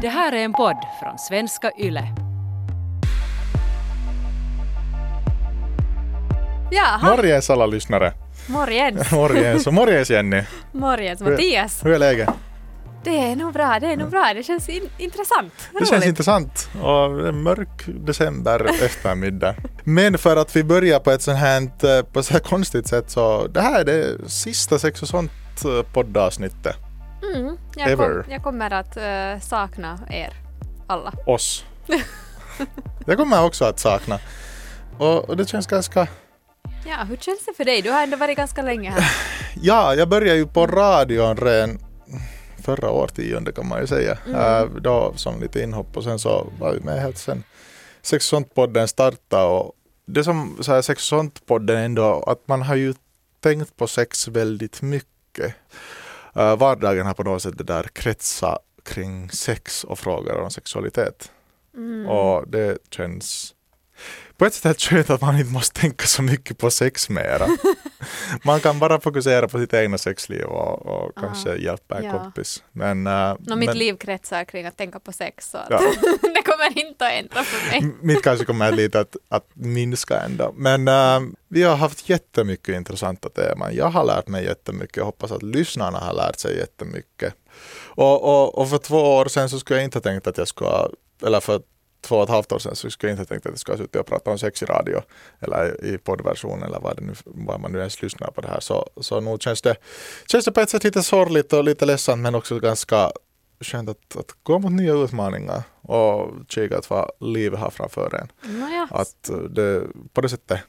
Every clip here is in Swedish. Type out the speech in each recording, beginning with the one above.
Det här är en podd från svenska YLE. Jaha, Morjens alla lyssnare. morgens. Morjens och morjens Jenny. Morgens Mattias. Hur är läget? Det är nog bra, det är nog bra. Det känns in- intressant. Det känns Roligt. intressant och en mörk december eftermiddag. Men för att vi börjar på ett sånt här, eh, på så här konstigt sätt så det här är det sista Sex och sånt eh, poddavsnittet. Mm, jag, Ever. kom, jag kommer att eh, sakna er alla. Oss. Det kommer jag också att sakna. Och, och det känns ganska... Ja, hur känns det för dig? Du har ändå varit ganska länge här. Ja, jag började ju på radion redan förra årtiondet kan man ju säga. Äh, då som lite inhopp och sen så var vi med helt sen Sex sånt-podden startade och det som så här Sex sånt-podden ändå att man har ju tänkt på sex väldigt mycket. Uh, vardagen har på något sätt det där kretsat kring sex och frågor om sexualitet. Mm. Och det känns på ett sätt helt skönt att man inte måste tänka så mycket på sex mera. man kan bara fokusera på sitt egna sexliv och, och kanske hjälpa en ja. kompis. Men, äh, mitt men liv kretsar kring att tänka på sex så att Ja. det kommer inte att ändra för mig. mitt kanske kommer lite att, att minska ändå. Men äh, vi har haft jättemycket intressanta teman. Jag har lärt mig jättemycket. Jag hoppas att lyssnarna har lärt sig jättemycket. Och, och, och för två år sedan så skulle jag inte ha tänkt att jag skulle, eller för två och ett halvt år sedan så skulle jag inte tänkt att jag skulle suttit och pratat om sex i radio eller i poddversion eller vad, nu, vad man nu ens lyssnar på det här. Så, så nog känns det, känns det på ett sätt lite sorgligt och lite ledsamt men också ganska skönt att, att gå mot nya utmaningar och kika att vad livet har framför en. Nåja, Att eh, det, på det sättet,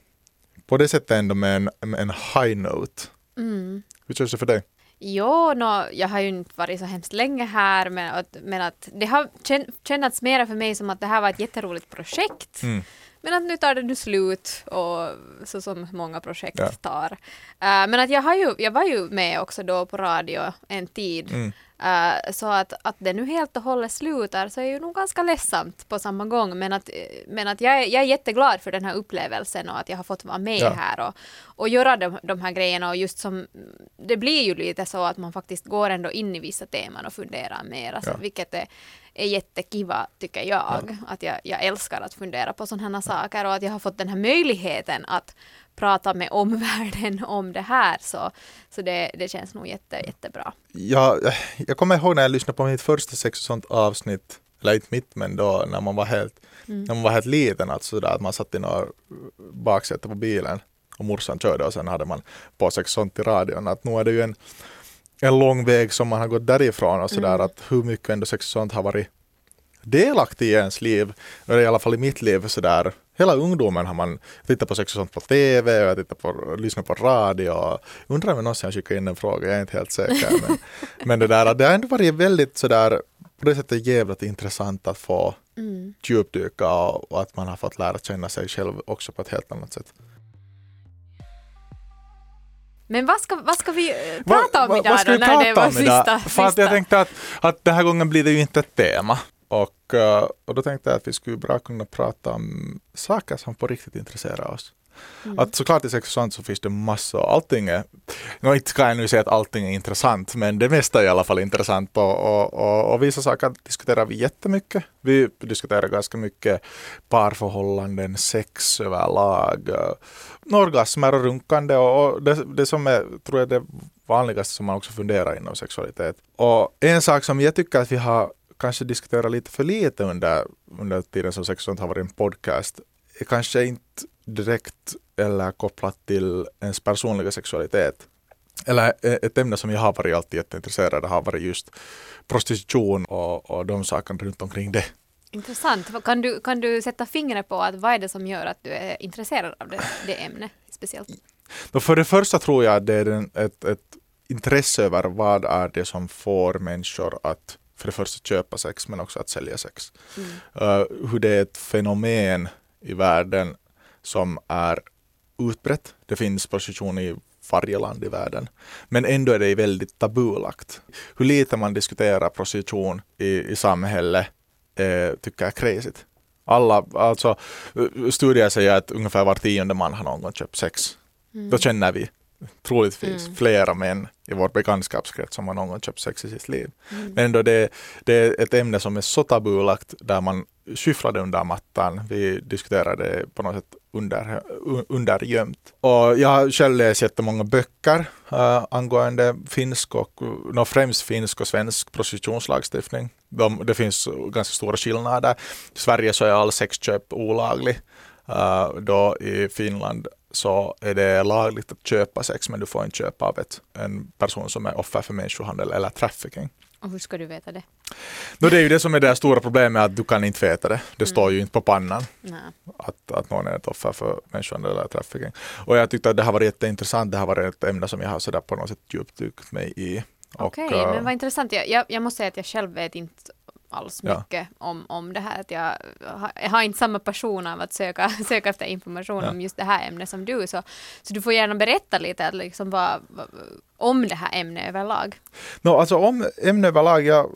på det sättet ändå med en, med en high note. mm. Hur känns det för dig? Jo, nå, jag har ju inte varit så hemskt länge här men att, men att det har kän, kännats mera för mig som att det här var ett jätteroligt projekt. Mm. Men att nu tar det nu slut och så som många projekt Ja. tar. Eh, men att jag, har ju, jag var ju med också då på radio en tid. Mm. Eh, så att, att det nu helt och hållet slutar så är ju nog ganska ledsamt på samma gång. Men att, men att jag, är, jag är jätteglad för den här upplevelsen och att jag har fått vara med Ja. här och, och göra de, de här grejerna. Och just som, det blir ju lite så att man faktiskt går ändå in i vissa teman och funderar mer. Alltså, Ja. Vilket är, är jättekiva tycker jag. Att jag, jag älskar att fundera på sådana här saker och att jag har fått den här möjligheten att prata med omvärlden om det här. Så, så det, det känns nog jätte, jättebra. Jag, jag kommer ihåg när jag lyssnade på mitt första sex och sånt avsnitt, eller inte mitt men då när man var helt, när man var helt liten, alltså där att man satt i några baksäte på bilen och morsan körde och sen hade man på sex och sånt i radion. Att nu är det ju en, en lång väg som man har gått därifrån och sådär att hur mycket ändå sex och sånt har varit delaktig i ens liv, eller i alla fall i mitt liv sådär. Hela ungdomen har man tittat på sex och sånt på TV och jag tittat på, lyssnat på radio. Undrar om jag någonsin har skickat in en fråga, jag är inte helt säker. Men, men det där, det har ändå varit väldigt sådär, på det sättet jävligt intressant att få Mm. djupdyka och, och att man har fått lära känna sig själv också på ett helt annat sätt. Men vad ska, vad ska vi eh, prata om va- idag vad ska då vi när det var sista? För att jag tänkte att, att den här gången blir det ju inte ett tema. Och, eh, och då tänkte jag att vi skulle bra kunna prata om saker som på riktigt intresserar oss. Mm. Att såklart i sex och sånt så finns det massor, allting är, no, inte kan jag nu säga att allting är intressant, men det mesta är i alla fall intressant och, och, och, och vissa saker diskuterar vi jättemycket. Vi diskuterar ganska mycket parförhållanden, sex överlag, eh, orgasmer och runkande och, och det, det som är, tror jag, det vanligaste som man också funderar inom sexualitet. Och en sak som jag tycker att vi har kanske diskuterat lite för lite under, under tiden som sex och sånt har varit en podcast är kanske inte direkt eller kopplat till ens personliga sexualitet. Eller eh, ett ämne som jag har varit alltid jätteintresserad av har varit just prostitution och, och de sakerna runt omkring det. Intressant. Kan du, kan du sätta fingret på att vad är det som gör att du är intresserad av det, det ämnet speciellt? Då för det första tror jag att det är en, ett, ett intresse över vad är det som får människor att för det första köpa sex men också att sälja sex. Mm. Uh, hur det är ett fenomen i världen som är utbrett. Det finns prostitution i varje land i världen. Men ändå är det väldigt tabulagt. Hur lite man diskuterar prostitution i, i samhället eh, tycker jag är crazy. Alla, alltså, studier säger att ungefär var tionde man har någon gång köpt sex. Mm. Då känner vi troligtvis Mm. flera män i vår bekantskapskrets som har någon gång köpt sex i sitt liv. Mm. Men ändå det, det är ett ämne som är så tabulagt där man skyfflade under mattan. Vi diskuterade det på något sätt under, undergömt. Och jag har själv läst jättemånga böcker uh, angående finsk och no, främst finsk och svensk prostitutionslagstiftning. De, det finns ganska stora skillnader. I Sverige så är all sexköp olaglig. Uh, då i Finland så är det lagligt att köpa sex men du får inte köpa av ett, en person som är offer för människohandel eller trafficking. Och hur ska du veta det? No, det är ju det som är det stora problemet att du kan inte veta det. Det står ju inte på pannan Nej. att, att någon är ett offer för människohandel eller trafficking. Och jag tyckte att det har varit jätteintressant. Det har varit ett ämne som jag har sådär på något sätt djupdykt mig i. Okej, eh, men vad intressant. Jag, jag, jag måste säga att jag själv vet inte alls Ja. mycket om, om det här. Att jag, jag har inte samma passion av att söka, söka efter information Ja. om just det här ämnet som du. Så, så du får gärna berätta lite liksom vad, vad, om det här ämnet överlag. No, alltså om ämne överlag, jag,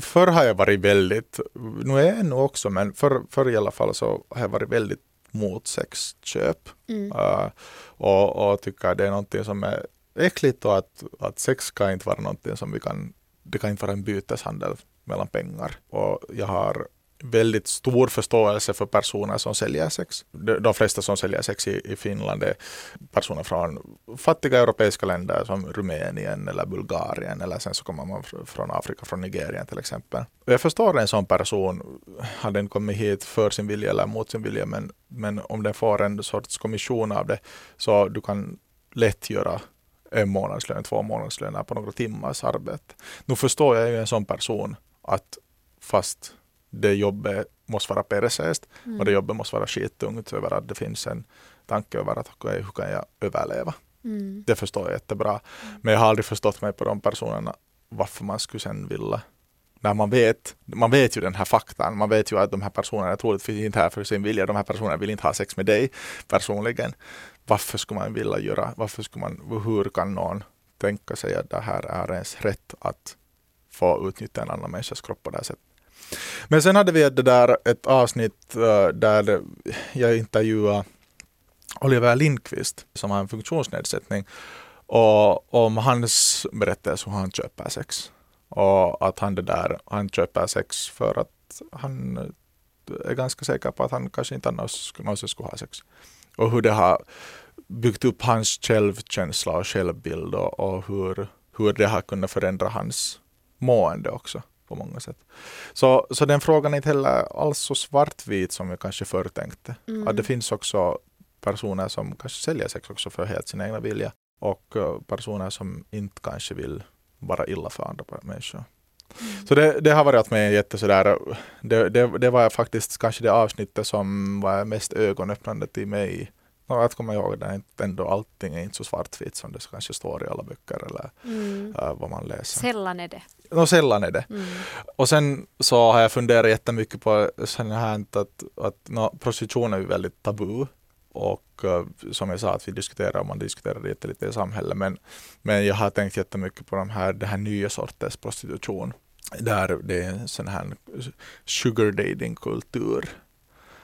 förr har jag varit väldigt, nu är jag nog också, men förr, förr i alla fall så har jag varit väldigt mot sexköp. Mm. Uh, och, och tycker det är någonting som är äckligt och att, att sex kan inte vara någonting som vi kan, det kan inte vara en byteshandel mellan pengar. Och jag har väldigt stor förståelse för personer som säljer sex. De, de flesta som säljer sex i, i Finland är personer från fattiga europeiska länder som Rumänien eller Bulgarien eller sen så kommer man fr- från Afrika, från Nigerien till exempel. Och jag förstår en sån person, har den kommit hit för sin vilja eller mot sin vilja, men, men om den får en sorts kommission av det så du kan lätt göra en månadslön, två månadslöner på några timmars arbete. Nu förstår jag ju en sån person att fast det jobbet måste vara perseest och det jobbet måste vara skittungt över att det finns en tanke över att okej, hur kan jag överleva? Mm. Det förstår jag jättebra. Men jag har aldrig förstått mig på de personerna varför man skulle sen vilja när man vet, man vet ju den här faktan, man vet ju att de här personerna är troligtvis inte här för sin vilja, de här personerna vill inte ha sex med dig personligen. Varför skulle man vilja göra, varför skulle man, hur kan någon tänka sig att det här är ens rätt att få utnyttja en annan människas kropp på det här sättet. Men sen hade vi det där, ett avsnitt eh, där jag intervjuade Oliver Lindqvist som har en funktionsnedsättning och om hans berättelse hur han köper sex. Och att han det där, han köper sex för att han eh, är ganska säker på att han kanske inte annars någonsin skulle ha sex. Och hur det har byggt upp hans självkänsla och självbild och, och hur, hur det har kunnat förändra hans mående också på många sätt. Så, så den frågan är inte heller alls så svartvit som jag kanske förr tänkte. Mm. Att det finns också personer som kanske säljer sex också för helt sin egna vilja och eh, personer som inte kanske vill vara illa för andra människor. Mm. Så det, det har varit åt mig jätte sådär, det, det, det var faktiskt kanske det avsnittet som var mest ögonöppnande till mig. Och Att komma ihåg att inte ändå allting är inte så svartvitt som det kanske står i alla böcker eller Mm. eh, vad man läser. Sällan är det. Och sällan är det. Mm. Och sen så har jag funderat jättemycket på sen här att, att no, prostitution är ju väldigt tabu. Och eh, som jag sa att vi diskuterar, man diskuterar det jättelite i samhället. Men, men jag har tänkt jättemycket på de här, den här nya sortens prostitution. Där det är en sån här sugar dating kultur.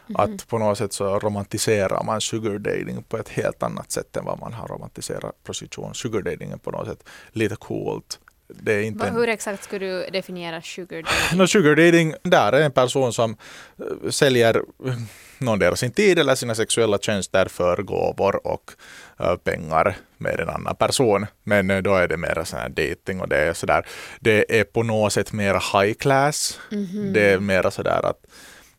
Mhm. Att på något sätt så romantiserar man sugar dating på ett helt annat sätt än vad man har romantiserat prostitution. Sugar dating är på något sätt lite coolt. Det är inte Va, hur exakt skulle du definiera sugar dating? No, sugar dating, där är en person som eh, säljer eh, någon del av sin tid eller sina sexuella tjänster för gåvor och eh, pengar med en annan person. Men då är det mer sån här dating och det är sådär, det är på något sätt mer high class. Mhm. Det är mer sådär att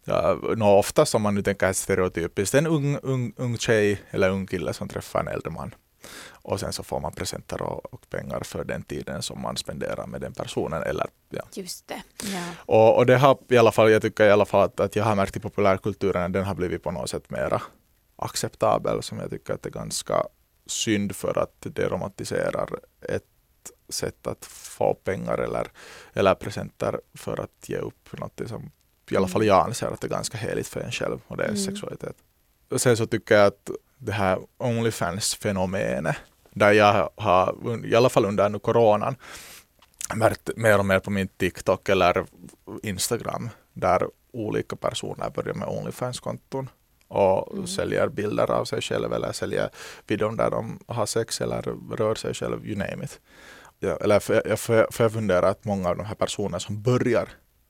Ja, oftast om man nu tänker stereotypiskt, en ung, ung, ung tjej eller ung kille som träffar en äldre man. Och sen så får man presenter och, och pengar för den tiden som man spenderar med den personen. Eller, ja. Just det. Ja. Och, och det har i alla fall, jag tycker i alla fall att, att jag har märkt i populärkulturen att den har blivit på något sätt mera acceptabel som jag tycker att det är ganska synd för att det romantiserar ett sätt att få pengar eller, eller presenter för att ge upp något som i alla fall jag anser att det är ganska heligt för en själv och det är Mm. sexualitet. Och sen så tycker jag att det här Onlyfans-fenomenet där jag har, i alla fall under nu coronan, märkt mer och mer på min TikTok eller Instagram där olika personer börjar med Onlyfans-konton. och mm. säljer bilder av sig själv eller säljer videon där de har sex eller rör sig själv, you name it. Ja, eller för, för, för jag funderar att många av de här personerna som börjar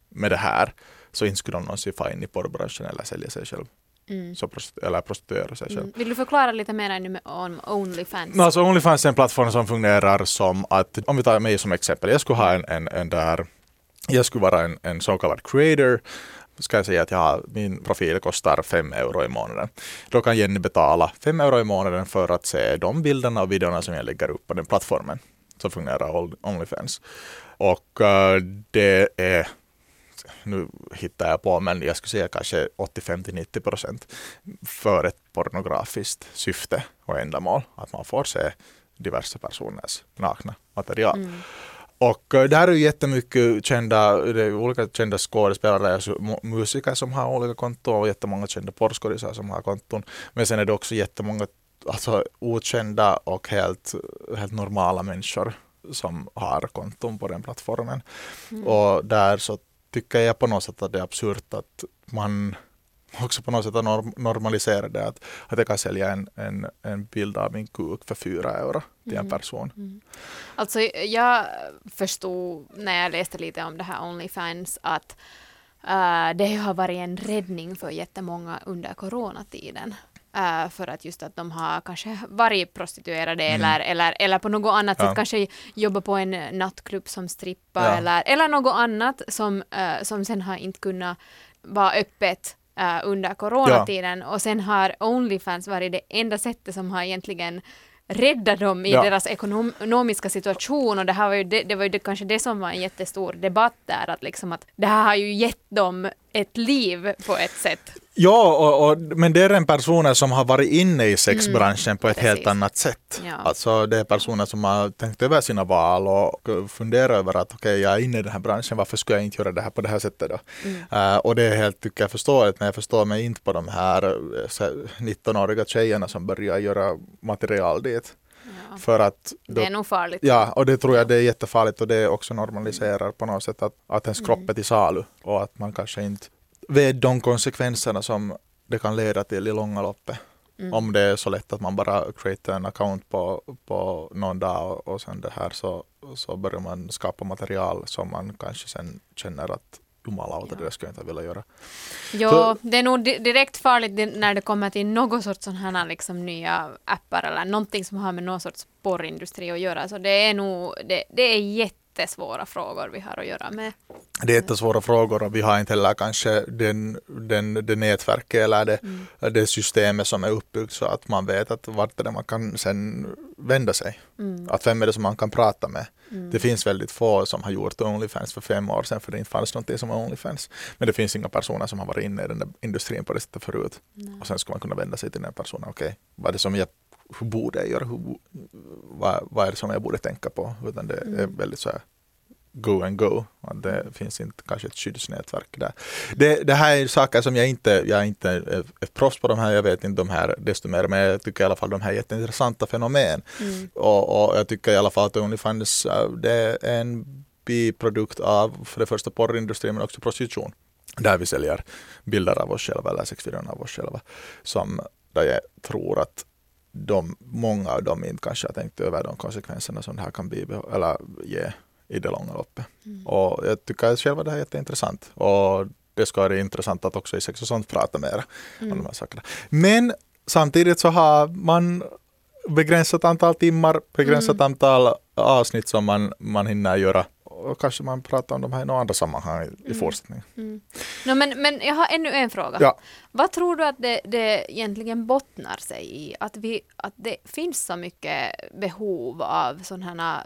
med det här så inte skulle de någonsin få in i porrbranschen eller sälja sig själv. Mm. Så prost eller prostituera sig själv. Mm. Vill du förklara lite mer om Onlyfans? No, alltså Onlyfans är en plattform som fungerar som att, om vi tar mig som exempel, jag skulle ha en, en, en där, jag skulle vara en, en så kallad creator ska jag säga att jag har, min profil kostar 5 euro i månaden. Då kan Jenny betala 5 euro i månaden för att se de bilderna och videorna som jag lägger upp på den plattformen. Så fungerar Onlyfans. Och uh, det är nu hittar jag på, men jag skulle säga kanske 85 till 90 procent för ett pornografiskt syfte och ändamål. Att man får se diverse personers nakna material. Mm. Och uh, det här är ju jättemycket kända, det är olika kända skådespelare, alltså musiker som har olika konton och jättemånga kända porrskådisar som har konton. Men sen är det också jättemånga alltså, okända och helt, helt normala människor som har konton på den plattformen. Mm. Och där så tycker jag på något sätt att det är absurt att man också på något sätt norm normaliserar det. Att, att jag kan sälja en, en, en bild av min kuk för fyra euro till en mm. person. Mm. Alltså jag förstod när jag läste lite om det här Onlyfans att uh, det har varit en räddning för jättemånga under coronatiden. Uh, för att just att de har kanske varit prostituerade mm. eller, eller, eller på något annat ja. sätt kanske jobbat på en nattklubb som strippa ja. eller, eller något annat som, uh, som sen har inte kunnat vara öppet uh, under coronatiden ja. och sen har Onlyfans varit det enda sättet som har egentligen rädda dem i ja. deras ekonomiska situation och det här var ju det, det var ju det, kanske det som var en jättestor debatt där att liksom att det här har ju gett dem ett liv på ett sätt. Ja, och, och, men det är en personer som har varit inne i sexbranschen mm, på ett precis. helt annat sätt. Ja. Alltså det är personer som har tänkt över sina val och funderat över att okej, okay, jag är inne i den här branschen, varför skulle jag inte göra det här på det här sättet då? Mm. Uh, och det är helt, tycker jag, förståeligt, men jag förstår mig inte på de här 19-åriga tjejerna som börjar göra material dit. Ja. För att då, det är nog farligt. Ja, och det tror jag det är jättefarligt och det också normaliserar på något sätt att, att ens kropp är till salu och att man kanske inte vet de konsekvenserna som det kan leda till i långa loppet. Mm. Om det är så lätt att man bara createar en account på, på någon dag och, och sen det här så, så börjar man skapa material som man kanske sen känner att jumalauta, ja. det skulle jag inte vilja göra. Jo, så, det är nog direkt farligt när det kommer till något sorts sådana liksom nya appar eller någonting som har med någon sorts porrindustri att göra. Så det är nog, det, det är jättesvåra frågor vi har att göra med. Det är jättesvåra frågor och vi har inte heller kanske den, den, det nätverket eller det, mm. det systemet som är uppbyggt så att man vet att vart är det man kan sen vända sig. Mm. Att vem är det som man kan prata med. Mm. Det finns väldigt få som har gjort Onlyfans för fem år sedan för det inte fanns någonting som Onlyfans. Men det finns inga personer som har varit inne i den där industrin på det sättet förut. Nej. Och sen ska man kunna vända sig till den personen. Okej, okay, vad är det som jag hur borde jag göra? Hur, vad, vad är det som jag borde tänka på? Utan det mm. är väldigt så här go and go. Det finns inte kanske ett skyddsnätverk där. Det, det här är saker som jag inte, jag är inte är ett proffs på de här, jag vet inte de här desto mer, men jag tycker i alla fall de här är jätteintressanta fenomen. Mm. Och, och, jag tycker i alla fall att Onlyfans, äh, det är en biprodukt av för det första porrindustrin men också prostitution. Där vi säljer bilder av oss själva eller sexvideor av oss själva. Som där jag tror att de, många av dem inte kanske har tänkt över de konsekvenserna som det här kan bli, eller ge i det långa loppet. Mm. Och jag tycker själv att det här är jätteintressant. Och det ska vara intressant att också i sex och sånt prata mer mm. om de här sakerna. Men samtidigt så har man begränsat antal timmar, begränsat mm. antal avsnitt som man, man hinner göra. Och kanske man pratar om de här i några andra sammanhang i, mm. fortsättningen. Mm. No, men, men jag har ännu en fråga. Ja. Vad tror du att det, det egentligen bottnar sig i? Att, vi, att det finns så mycket behov av sådana här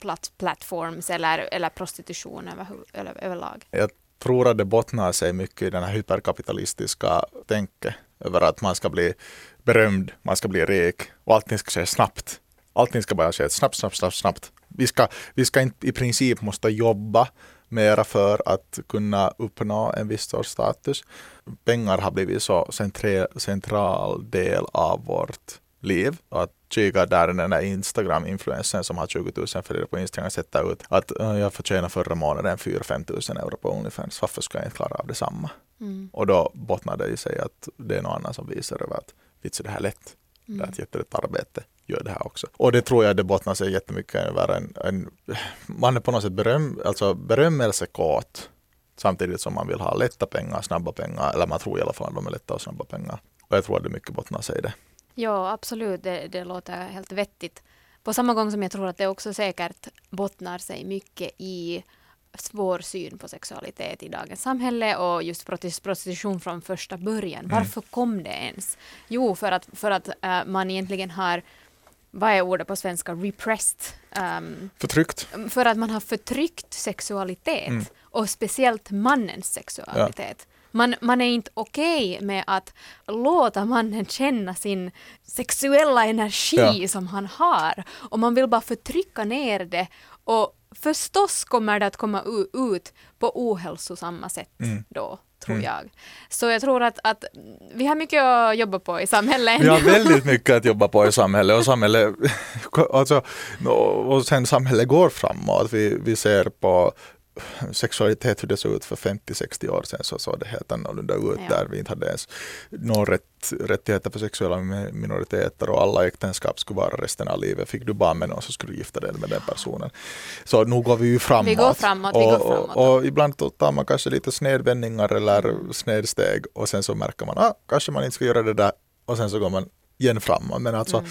plat plattforms eller, eller prostitution över, eller, överlag? Jag tror att det bottnar sig mycket i den här hyperkapitalistiska tänket över att man ska bli berömd, man ska bli rik och allting ska ske snabbt. Allting ska bara ske snabbt, snabbt, snabbt, snabbt. Vi ska, vi ska inte i princip måste jobba mera för att kunna uppnå en viss sorts status. Pengar har blivit så central del av vårt liv. Att kika där den där Instagram-influensen som har 20 000 följare på Instagram sätter ut att uh, jag förtjänar förra månaden 4-5 tusen euro på Onlyfans. Varför ska jag inte klara av detsamma? Mm. Och då bottnar det i sig att det är någon annan som visar över att vitsen det här är Det är ett jättelätt arbete. Gör det här också. Och det tror jag det bottnar sig jättemycket över en, en man är på något sätt beröm, alltså berömmelsekåt samtidigt som man vill ha lätta pengar, snabba pengar, eller man tror i alla fall att de är lätta och snabba pengar. Och jag tror att det mycket bottnar sig i det. Ja, absolut. Det, det låter helt vettigt. På samma gång som jag tror att det också säkert bottnar sig mycket i svår syn på sexualitet i dagens samhälle och just prostitution från första början. Varför kom det ens? Jo, för att, för att uh, man egentligen har, vad är ordet på svenska, repressed? Um, Förtryckt. för att man har förtryckt sexualitet Mm. och speciellt mannens sexualitet. Man, man är inte okej med att låta mannen känna sin sexuella energi Ja. som han har och man vill bara förtrycka ner det och förstås kommer det att komma ut på ohälsosamma sätt Mm. då, tror Mm. jag. Så jag tror att, att vi har mycket att jobba på i samhället. Vi har väldigt mycket att jobba på i samhället och samhället, alltså, och sen samhället går framåt. Vi, vi ser på sexualitet hur det såg ut för 50-60 år sedan så såg det helt annorlunda ut Ja. där vi inte hade ens någon rätt, rättigheter för sexuella mi- minoriteter och alla äktenskap skulle vara resten av livet. Fick du barn med någon så skulle du gifta dig med den personen. Så nu går vi ju framåt. Vi går framåt, vi och, går framåt. Och, och ibland tar man kanske lite snedvändningar eller snedsteg och sen så märker man att ah, kanske man inte ska göra det där och sen så går man igen framåt. Men alltså Mm.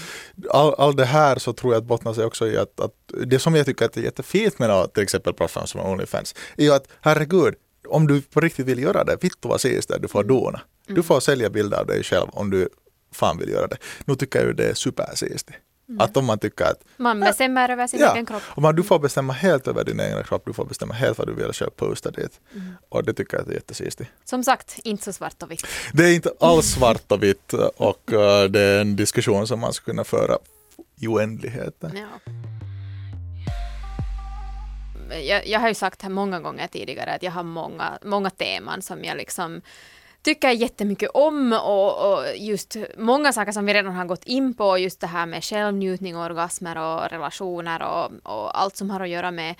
all, all det här så tror jag att bottnar sig också i att, att det som jag tycker att är jättefint med att till exempel plattformar som Onlyfans är ju att herregud, om du på riktigt vill göra det, vittu vad ses där, du får dona. Du får sälja bilder av dig själv om du fan vill göra det. Nu tycker jag ju det är supersistigt. Att om man tycker att Man bestämmer över sin Ja. egen kropp. om man, du får bestämma helt över din egen kropp, du får bestämma helt vad du vill själv posta dit. Och det tycker jag är jättesistigt. Som sagt, inte så svart och vitt. Det är inte alls svart och vitt och eh, det är en diskussion som man skulle kunna föra i oändligheten. Ja. Jag, jag har ju sagt här många gånger tidigare att jag har många, många teman som jag liksom tycker jättemycket om och, och just många saker som vi redan har gått in på, just det här med självnjutning, orgasmer och relationer och, och allt som har att göra med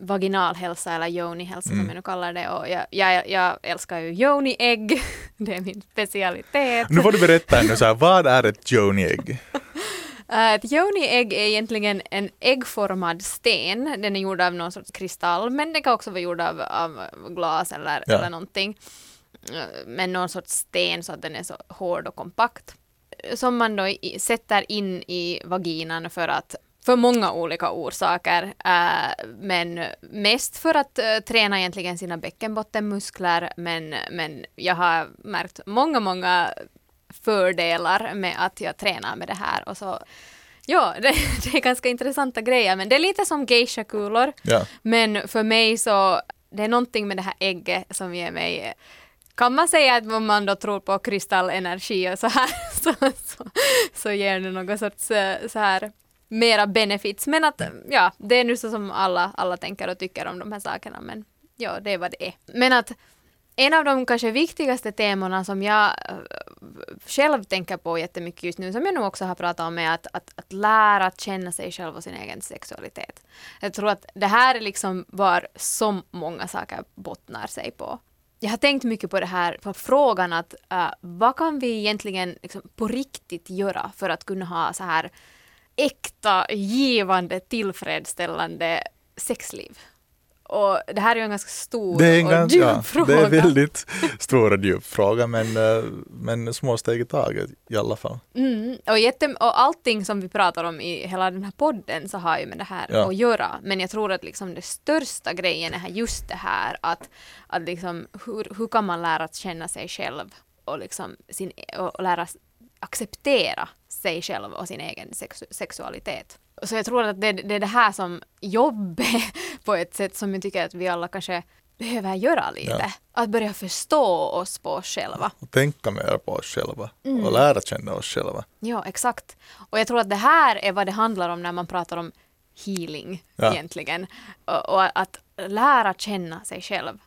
vaginal hälsa eller yoni-hälsa som jag nu kallar det. Och jag, jag, jag älskar ju yoni-ägg, det är min specialitet. Nu får du berätta ännu så här, vad är ett Joni-ägg? Uh, ett yoni-ägg är egentligen en äggformad sten. Den är gjord av någon sorts kristall, men den kan också vara gjord av, av glas eller, Ja. eller någonting. Uh, men någon sorts sten så att den är så hård och kompakt. Som man då i, sätter in i vaginan för att för många olika orsaker, uh, men mest för att träna egentligen sina bäckenbottenmuskler, men, men jag har märkt många, många fördelar med att jag tränar med det här och så Ja, det, det är ganska intressanta grejer, men det är lite som geisha-kulor. Ja. Men för mig så, det är någonting med det här ägget som ger mig kan man säga att om man då tror på kristallenergi och så här så, så, så ger det någon sorts eh, så här mera benefits. Men att eh, ja, det är nu så som alla, alla tänker och tycker om de här sakerna. Men ja, det är vad det är. Men att en av de kanske viktigaste temana som jag eh, själv tänker på jättemycket just nu, som jag nog också har pratat om, är att, att, att lära känna sig själv och sin egen sexualitet. Jag tror att det här är liksom var så många saker bottnar sig på. Jag har tänkt mycket på det här, på frågan att uh, vad kan vi egentligen liksom, på riktigt göra för att kunna ha så här äkta, givande, tillfredsställande sexliv? Och det här är ju en ganska stor Det är en och ganska, djup ja, fråga. det är väldigt stor och djup fråga men, eh, men små steg i taget i alla fall. Mm, och, jätte, och allting som vi pratar om i hela den här podden så har ju med det här Ja. att göra. Men jag tror att liksom det största grejen är just det här att, att liksom, hur, hur kan man lära att känna sig själv och, liksom sin, och lära acceptera sig själv och sin egen sex, sexualitet. Så jag tror att det, det är det här som jobbet på ett sätt som jag tycker att vi alla kanske behöver göra lite. Ja. Att börja förstå oss på oss själva. Och tänka mer på oss själva Mm. och lära känna oss själva. Ja, exakt. Och jag tror att det här är vad det handlar om när man pratar om healing Ja. egentligen. Och, och att lära känna sig själv.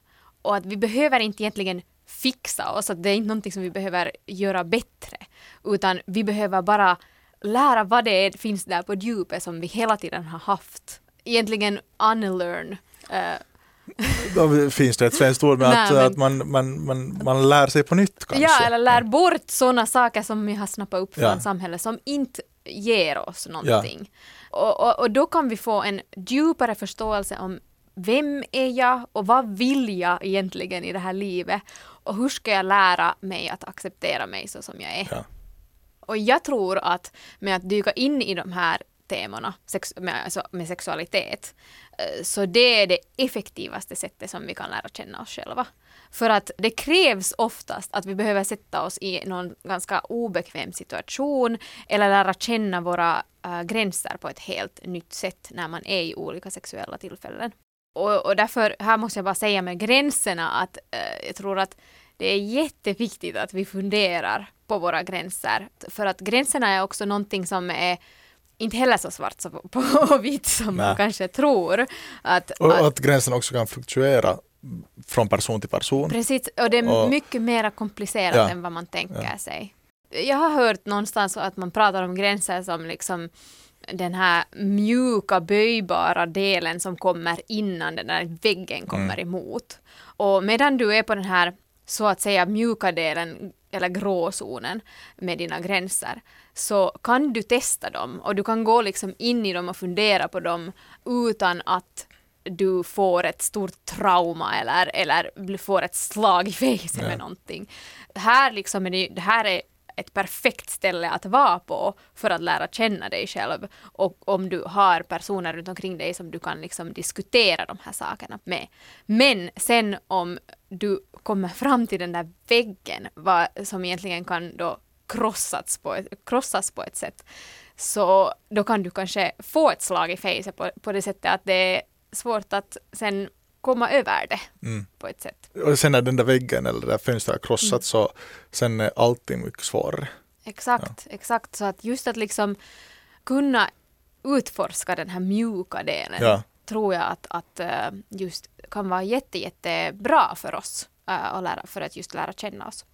Och att vi behöver inte egentligen fixa oss, att det är inte någonting som vi behöver göra bättre. Utan vi behöver bara lära vad det är, finns där på djupet som vi hela tiden har haft. Egentligen unlearn. Uh, då finns det ett svenskt ord med Nej, att, men- att man, man, man, man lär sig på nytt kanske. Ja, eller lär bort sådana saker som vi har snappat upp från Ja. samhället som inte ger oss någonting. Och, och, och då kan vi få en djupare förståelse om vem är jag och vad vill jag egentligen i det här livet och hur ska jag lära mig att acceptera mig så som jag är. Ja. Och jag tror att med att dyka in i de här temana sex, med, alltså, med sexualitet, eh, så det är det effektivaste sättet som vi kan lära känna oss själva. För att det krävs oftast att vi behöver sätta oss i någon ganska obekväm situation eller lära känna våra äh, gränser på ett helt nytt sätt när man är i olika sexuella tillfällen. Och, och därför, här måste jag bara säga med gränserna att äh, jag tror att det är jätteviktigt att vi funderar på våra gränser. För att gränserna är också någonting som är inte heller så svart så på, på vitt som man Nej. kanske tror. Att, Och, att, att gränsen också kan fluktuera från person till person. precis, och det är Och- mycket mer komplicerat Ja. än vad man tänker Ja. sig. Jag har hört någonstans att man pratar om gränser som liksom den här mjuka böjbara delen som kommer innan den där väggen kommer emot. Och medan du är på den här så att säga mjuka delen eller gråzonen med dina gränser så kan du testa dem och du kan gå liksom in i dem och fundera på dem utan att du får ett stort trauma eller, eller får ett slag i fejset Ja. med någonting. Här liksom är det, det här är ett perfekt ställe att vara på för att lära känna dig själv och om du har personer runt omkring dig som du kan liksom diskutera de här sakerna med. Men sen om du kommer fram till den där väggen vad, som egentligen kan då krossas på, ett, krossas på ett sätt så då kan du kanske få ett slag i fejset på, på det sättet att det är svårt att sen komma över det Mm. på ett sätt. Och sen när den där väggen eller det där fönstret är krossat Mm. så sen är allting mycket svårare. Exakt, exakt. Så att just att liksom kunna utforska den här mjuka delen Ja. tror jag att, att eh, just kan vara jätte, jättebra för oss eh, att lära, för att just lära känna oss.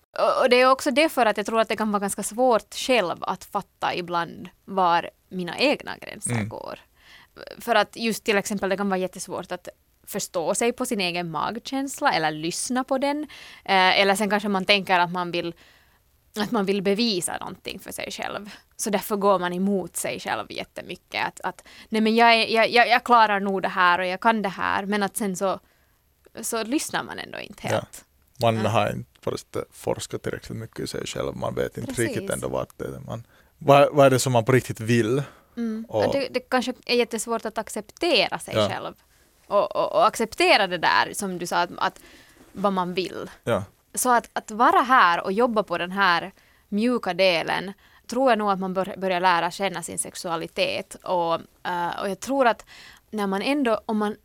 Och det är också därför att jag tror att det kan vara ganska svårt själv att fatta ibland var mina egna gränser Mm. går. För att just till exempel det kan vara jättesvårt att förstå sig på sin egen magkänsla eller lyssna på den. Eh, eller sen kanske man tänker att man vill att man vill bevisa någonting för sig själv. Så därför går man emot sig själv jättemycket. Att, att nej men jag, är, jag, jag, jag klarar nog det här och jag kan det här. Men att sen så, så lyssnar man ändå inte Ja. helt. Man Ja. har inte på det sättet forskat tillräckligt mycket i sig själv. Man vet inte Precis. riktigt ändå vart det är. Man, vad, vad är det som man på riktigt vill? Mm. Och- Och det, det kanske är jättesvårt att acceptera sig Ja. själv. Och, och, och acceptera det där som du sa, att, att vad man vill. Ja. Så att, att vara här och jobba på den här mjuka delen tror jag nog att man bör, börjar lära känna sin sexualitet. Och, eh, och jag tror att när man ändå, om man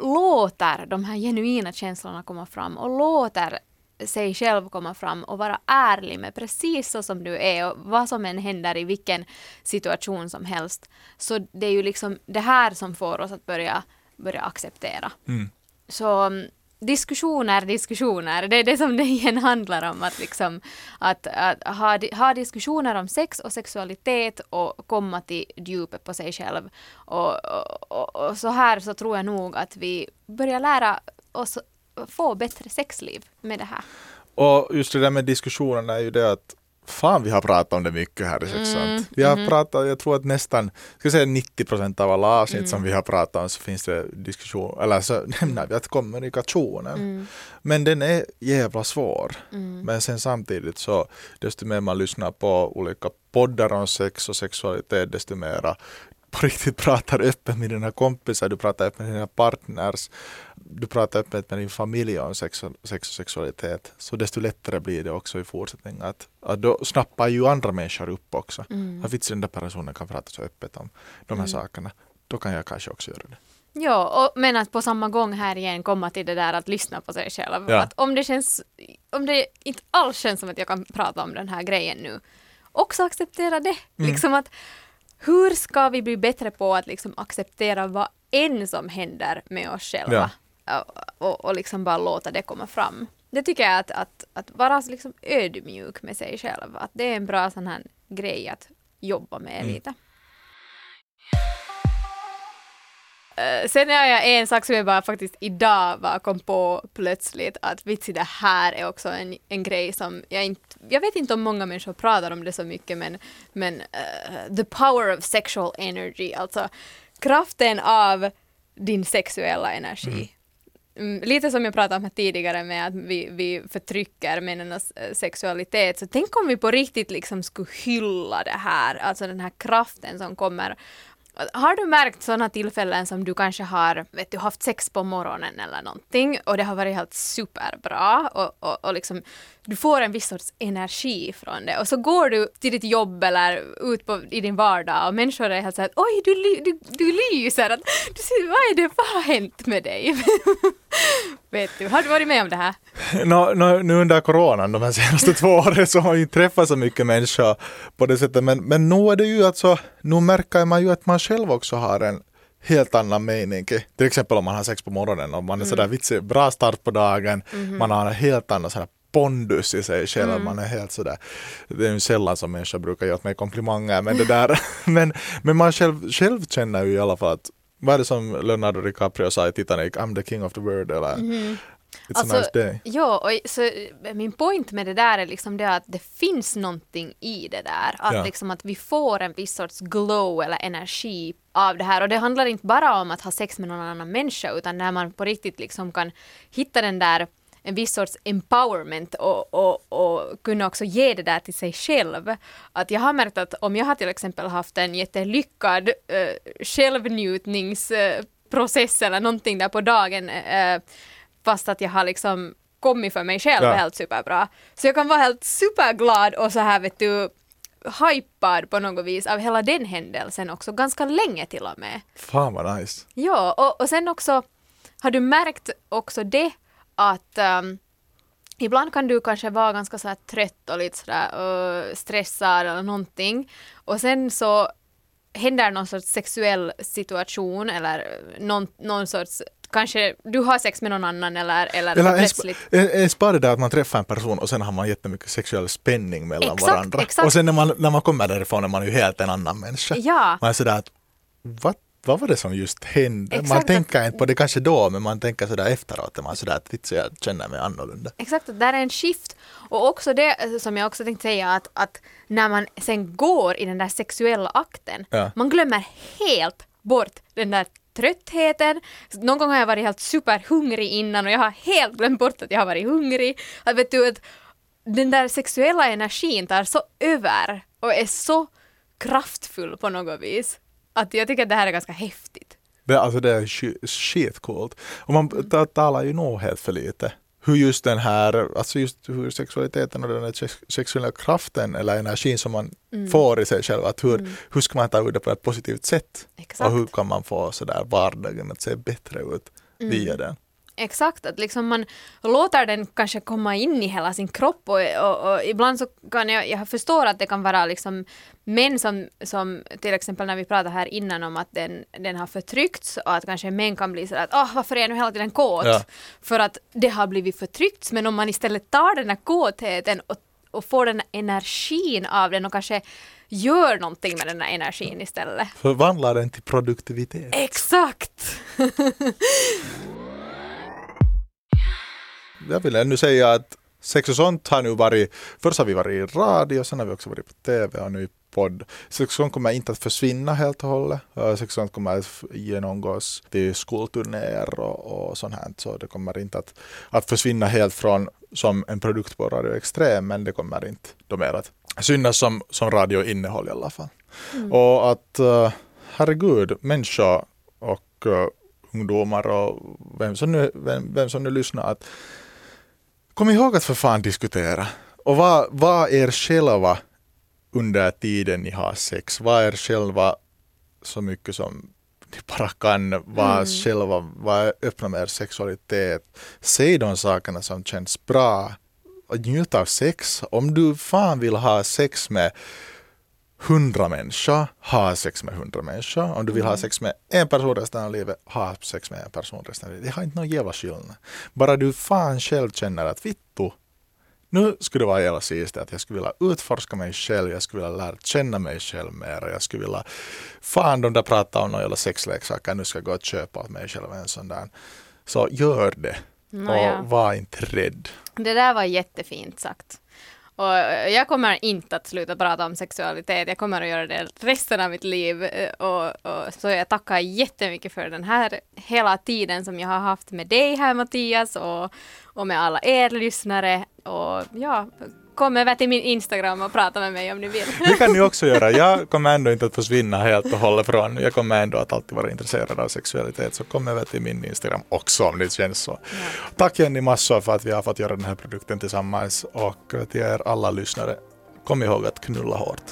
låter de här genuina känslorna komma fram och låter sig själv komma fram och vara ärlig med precis så som du är och vad som än händer i vilken situation som helst. Så det är ju liksom det här som får oss att börja, börja acceptera. Mm. Så mm, diskussioner, diskussioner, det är det som det igen handlar om. Att, liksom, att, att ha, ha diskussioner om sex och sexualitet och komma till djupet på sig själv. Och, och, och, och så här så tror jag nog att vi börjar lära oss få bättre sexliv med det här. Och just det där med diskussionerna är ju det att fan vi har pratat om det mycket här i Sexant. Vi har pratat, jag tror att nästan, ska säga 90 procent av alla avsnitt som vi har pratat om så finns det diskussion, eller så nämner vi att kommunikationen. Men den är jävla svår. Men sen samtidigt så desto mer man lyssnar på olika poddar om sex och sexualitet desto mera på riktigt pratar öppet med dina kompisar, du pratar öppet med dina partners, du pratar öppet med din familj om sex sex och sexualitet, så desto lättare blir det också i fortsättningen. Att, att då snappar ju andra människor upp också. Mm. Att vits den där personen kan prata så öppet om de här sakerna, då kan jag kanske också göra det. Ja, och, men att på samma gång här igen komma till det där att lyssna på sig själv. Ja. Att om det känns, om det inte alls känns som att jag kan prata om den här grejen nu, också acceptera det. Mm. Liksom att hur ska vi bli bättre på att liksom acceptera vad än som händer med oss själva? Och, och, och liksom bara låta det komma fram. Det tycker jag att, att, att vara liksom ödmjuk med sig själv, att det är en bra sån här grej att jobba med lite. Eh, sen har jag en sak som jag bara faktiskt idag bara kom på plötsligt att vitsi det här är också en, en grej som jag inte, jag vet inte om många människor pratar om det så mycket men, men uh, the power of sexual energy, alltså kraften av din sexuella energi. Mm, lite som jag pratade om här tidigare med att vi, vi förtrycker männens eh, sexualitet, så tänk om vi på riktigt liksom skulle hylla det här, alltså den här kraften som kommer har du märkt sådana tillfällen som du kanske har vet du, haft sex på morgonen eller någonting och det har varit helt superbra och, och, och liksom du får en viss sorts energi från det och så går du till ditt jobb eller ut på, i din vardag och människor är helt såhär oj du, du, du lyser, att, du ser, vad är det, vad har hänt med dig? Vet du, har du varit med om det här? No, no, nu under coronan de här senaste två åren så har jag inte träffat så mycket människor på det sättet men, men nu är det ju alltså, nu märker man ju att man själv också har en helt annan mening. Till exempel om man har sex på morgonen och man är mm. sådär vitsig, bra start på dagen, mm. man har en helt annan sådär pondus i sig själv. Mm. Man är helt sådär, det är ju sällan som människor brukar ge mig komplimanger men det där, men, men man själv, själv känner ju i alla fall att vad är det som Leonardo DiCaprio sa i Titanic, I'm the king of the world eller mm. It's alltså, a nice day. Ja, och så min point med det där är liksom det att det finns någonting i det där. Att, ja. liksom att vi får en viss sorts glow eller energi av det här. Och det handlar inte bara om att ha sex med någon annan människa utan när man på riktigt liksom kan hitta den där en viss sorts empowerment och, och, och kunna också ge det där till sig själv. Att jag har märkt att om jag har till exempel haft en jättelyckad uh, självnjutningsprocess eller någonting där på dagen uh, fast att jag har liksom kommit för mig själv ja. helt superbra. Så jag kan vara helt superglad och så här vet du hypad på något vis av hela den händelsen också ganska länge till och med. Fan vad nice. Ja, och, och sen också har du märkt också det att um, ibland kan du kanske vara ganska så här trött och lite sådär uh, stressad eller någonting och sen så händer någon sorts sexuell situation eller någon, någon sorts kanske du har sex med någon annan eller, eller, eller plötsligt... Ens bara det där att man träffar en person och sen har man jättemycket sexuell spänning mellan exakt, varandra. Exakt. Och sen när man, när man kommer därifrån är man ju helt en annan människa. Ja. Man är sådär att what vad var det som just hände? Exakt man tänker att, inte på det kanske då, men man tänker sådär efteråt, man sådär att vitsen, jag känner mig annorlunda. Exakt, där är en skift. Och också det som jag också tänkte säga, att, att när man sen går i den där sexuella akten, ja. man glömmer helt bort den där tröttheten. Någon gång har jag varit helt superhungrig innan och jag har helt glömt bort att jag har varit hungrig. Att vet du, att den där sexuella energin tar så över och är så kraftfull på något vis. Att jag tycker att det här är ganska häftigt. Det, alltså det är skitcoolt. Och man talar ju nog helt för lite hur just den här, alltså just hur sexualiteten och den här sexuella kraften eller energin som man mm. får i sig själv, att hur, mm. hur ska man ta ut det på ett positivt sätt? Exakt. Och hur kan man få sådär vardagen att se bättre ut mm. via den? Exakt, att liksom man låter den kanske komma in i hela sin kropp och, och, och ibland så kan jag, jag förstår att det kan vara liksom män som, som till exempel när vi pratade här innan om att den, den har förtryckts och att kanske män kan bli sådär att åh varför är jag nu hela tiden kåt? Ja. För att det har blivit förtryckts men om man istället tar den här kåtheten och, och får den energin av den och kanske gör någonting med den här energin istället. Förvandlar den till produktivitet. Exakt! jag vill ännu säga att Sex och sånt har nu varit, först har vi varit i radio, sen har vi också varit på TV och nu i podd. Sex och sånt kommer inte att försvinna helt och hållet. Sex och sånt kommer att genomgås till skolturnéer och, och sånt här. Så det kommer inte att, att försvinna helt från som en produkt på Radio Extrem, men det kommer inte då mer att synas som, som radioinnehåll i alla fall. Mm. Och att, herregud, människor och ungdomar och vem som nu, vem, vem som nu lyssnar, att Kom ihåg att för fan diskutera. Och vad, vad är själva under tiden ni har sex? Vad är själva så mycket som ni bara kan vara mm. själva, vara öppna med er sexualitet. Säg de sakerna som känns bra och njut av sex. Om du fan vill ha sex med hundra människor, ha sex med hundra människor. Om du vill mm. ha sex med en person resten av livet, ha sex med en person resten av livet. Det har inte någon jävla skillnad. Bara du fan själv känner att vittu, nu skulle det vara jävla sist att jag skulle vilja utforska mig själv, jag skulle vilja lära känna mig själv mer, jag skulle vilja, fan de där pratar om några jävla sexleksaker, nu ska jag gå och köpa åt mig själv en sån där. Så gör det och var inte rädd. Det där var jättefint sagt. Och eh, jag kommer inte att sluta prata om sexualitet. Jag kommer att göra det resten av mitt liv. Eh, och, och, så jag tackar jättemycket för den här hela tiden som jag har haft med dig här Mattias och, och med alla er lyssnare. Och ja, kom över till min Instagram och prata med mig om ni vill. Det kan ni också göra. Jag kommer ändå inte att försvinna helt och hållet från, jag kommer ändå att alltid vara intresserad av sexualitet, så kom över till min Instagram också om det känns så. Tack Jenny massor för att vi har fått göra den här produkten tillsammans och till er alla lyssnare, kom ihåg att knulla hårt.